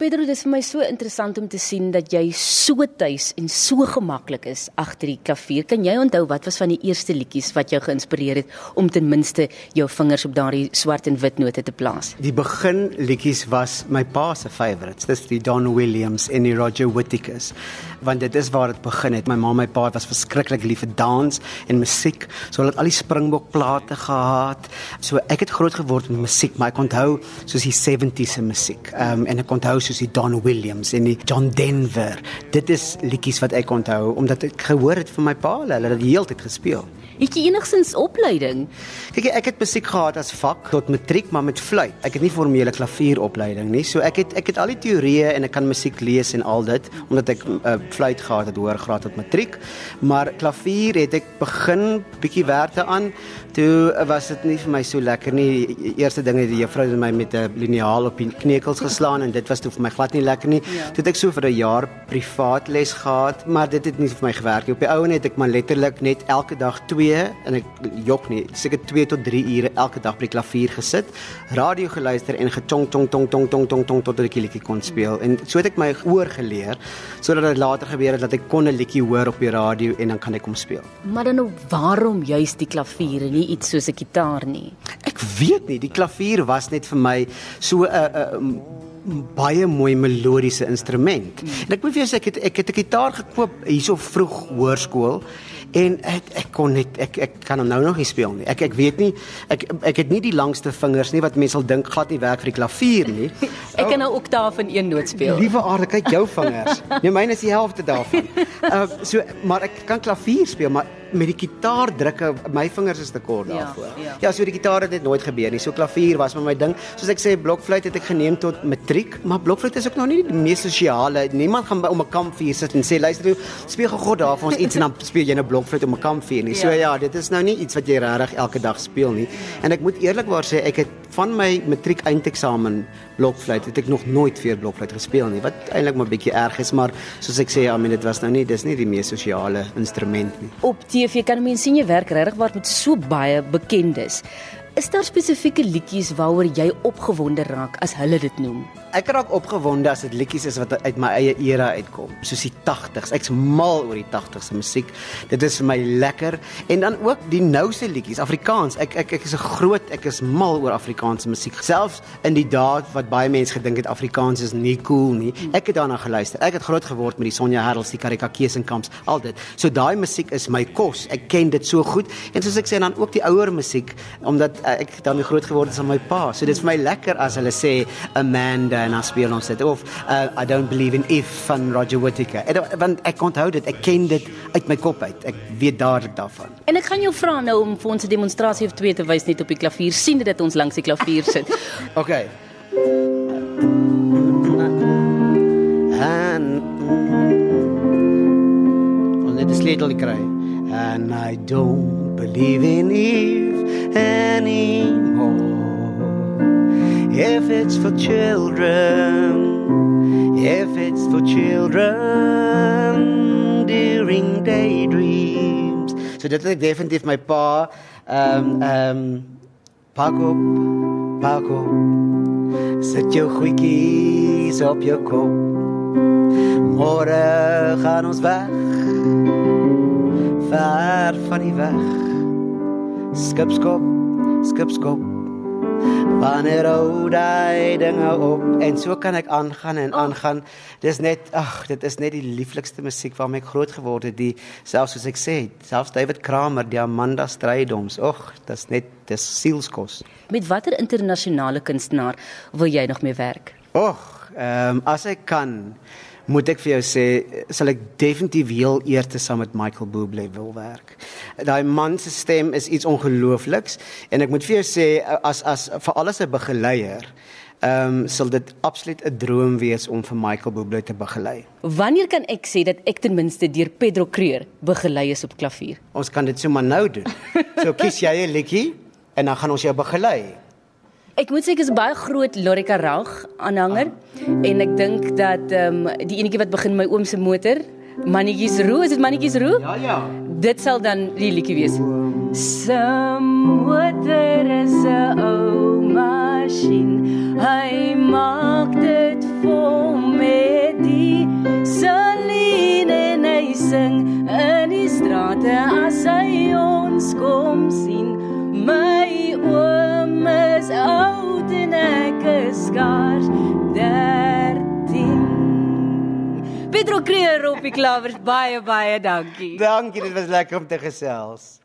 Pedro, dit is vir my so interessant om te sien dat jy so tuis en so gemaklik is agter die klavier. Kan jy onthou wat was van die eerste liedjies wat jou geïnspireer het om ten minste jou vingers op daardie swart en wit note te plaas? Die begin liedjies was my pa se favourites. Dis die Don Williams en die Roger Whittakers. Want dit is waar dit begin het. My ma en my pa was verskriklik lief vir dans en musiek. So hulle het al die Springbok plate gehad. So ek het groot geword met musiek, maar ek onthou soos die 70s se musiek. Ehm um, en ek onthou soos die Don Williams en die John Denver. Dit is liedjies wat ek onthou omdat ek gehoor het van my pa, hulle het dit heeltyd gespeel. Het jy enigstens opleiding? Kyk, ek het musiek gehad as vak tot matriek, maar met fluit. Ek het nie formele klavieropleiding nie. So ek het ek het al die teorieë en ek kan musiek lees en al dit omdat ek uh, fluit gehad het hoër graad tot matriek. Maar klavier het ek begin bietjie werk aan. Toe was dit nie vir my so lekker nie. Die eerste ding het die juffrou my met 'n liniaal op die kneukels geslaan en dit was toe vir my glad nie lekker nie. Ja. Toe het ek so vir 'n jaar privaat les gehad, maar dit het nie vir my gewerk nie. Op die ou en het ek maar letterlik net elke dag 2 en ek jok nie, seker 2 tot 3 ure elke dag by die klavier gesit, radio geluister en getong tong tong tong tong tong tong tot ek 'n liedjie kon speel. En so het ek my oor geleer sodat dit later gebeur het dat ek kon 'n liedjie hoor op die radio en dan kan ek hom speel. Maar dan nou waarom juist die klavier en nie iets soos 'n gitaar nie? Ek weet nie, die klavier was net vir my so 'n uh, uh, baie mooi melodiese instrument. Hmm. En ek moet vir jou sê ek het ek het 'n gitaar gekoop hierso vroeg hoërskool en ek ek kon net ek ek kan hom nou nog nie speel nie. Ek ek weet nie ek ek het nie die langste vingers nie wat mense sal dink glad nie werk vir die klavier nie. ek kan nou oktaaf in een noot speel. Liewe aarde, kyk jou vingers. Nee, myne is die helfte daarvan. Uh so maar ek kan klavier speel, maar met die gitaar drukke, my vingers is te kort ja, daarvoor. Ja, ja. ja, so die gitaar het dit nooit gebeur nie. So klavier was met my ding. Soos ek sê, blokfluit het ek geneem tot matriek, maar blokfluit is ook nog nie die mees sosiale. Niemand gaan by om 'n kampvuur sit en sê, "Luister, speel gou God daar vir ons iets en dan speel jy 'n nou blokfluit om 'n kampvuur nie." So ja. ja, dit is nou nie iets wat jy regtig elke dag speel nie. En ek moet eerlikwaar sê, ek het van my matriek eindeksamen blokfluit het ek nog nooit vir blokfluit gespeel nie. Wat eintlik maar bietjie erg is, maar soos ek sê, ja, I mean dit was nou nie, dis nie die mees sosiale instrument nie. Op TV kan mense sien jy werk regtig waar met so baie bekendes. Is daar spesifieke liedjies waaroor jy opgewonde raak as hulle dit noem? Ek raak opgewonde as dit liedjies is wat uit my eie era uitkom, soos die 80s. Ek's mal oor die 80s se musiek. Dit is vir my lekker en dan ook die nouse liedjies, Afrikaans. Ek ek ek is 'n groot, ek is mal oor Afrikaanse musiek. Selfs in die dae wat baie mense gedink het Afrikaans is nie cool nie. Ek het daarna geluister. Ek het groot geword met die Sonja Herrels, die Karika Kesenkamps, al dit. So daai musiek is my kos. Ek ken dit so goed. En soos ek sê dan ook die ouer musiek omdat uh, ek dan groot geword het aan my pa. So dit is vir my lekker as hulle sê Amanda en dan speel ons dit of uh, I don't believe in if van Roger Whittaker. En, want ek onthou dit, ek ken dit uit my kop uit. Ek weet dadelik daarvan. En ek gaan jou vra nou om vir ons 'n demonstrasie of twee te wys net op die klavier. sien dit ons langs die klavier sit. okay. And ons het dit sleutel kry. And I don't believe in if anymore. If it's for children, if it's for children during daydreams. So dit is definitief my pa ehm um, ehm um, pak op, pak op. Sit jou goedjies op jou kop. Môre gaan ons weg. Ver van die weg. Skipskop, skipskop wanneer hou daai dinge op? En so kan ek aangaan en oh. aangaan. Dis net ag dit is net die lieflikste musiek waarmee ek groot geword het die selfs soos ek sê selfs David Kramer die Amanda Strydoms ag dis net dis sielskos. Met watter internasionale kunstenaar wil jy nog mee werk? Ag ehm um, as ek kan moet ek vir jou sê sal ek definitief heel eers saam met Michael Bublé wil werk. Daai man se stem is iets ongeloofliks en ek moet vir jou sê as as vir alles 'n begeleier Ehm um, sal dit absoluut 'n droom wees om vir Michael Bublé te begelei. Wanneer kan ek sê dat ek ten minste deur Pedro Creur begelei is op klavier? Ons kan dit sommer nou doen. So kies jy 'n liedjie en dan gaan ons jou begelei. Ek moet sê ek is 'n baie groot Lorika Rag aanhanger en ek dink dat ehm um, die enetjie wat begin my oom se motor, Mannetjies Roo, is dit Mannetjies Roo? Ja ja. Dit sal dan die liedjie wees. Some water is 'n ou masjien. Hy maak dit vol met die saline en hy sing in die strate as hy ons kom sien. Skaars 13. Pedro Creer op die klavers baie baie dankie. Dankie, dit was lekker om te gesels.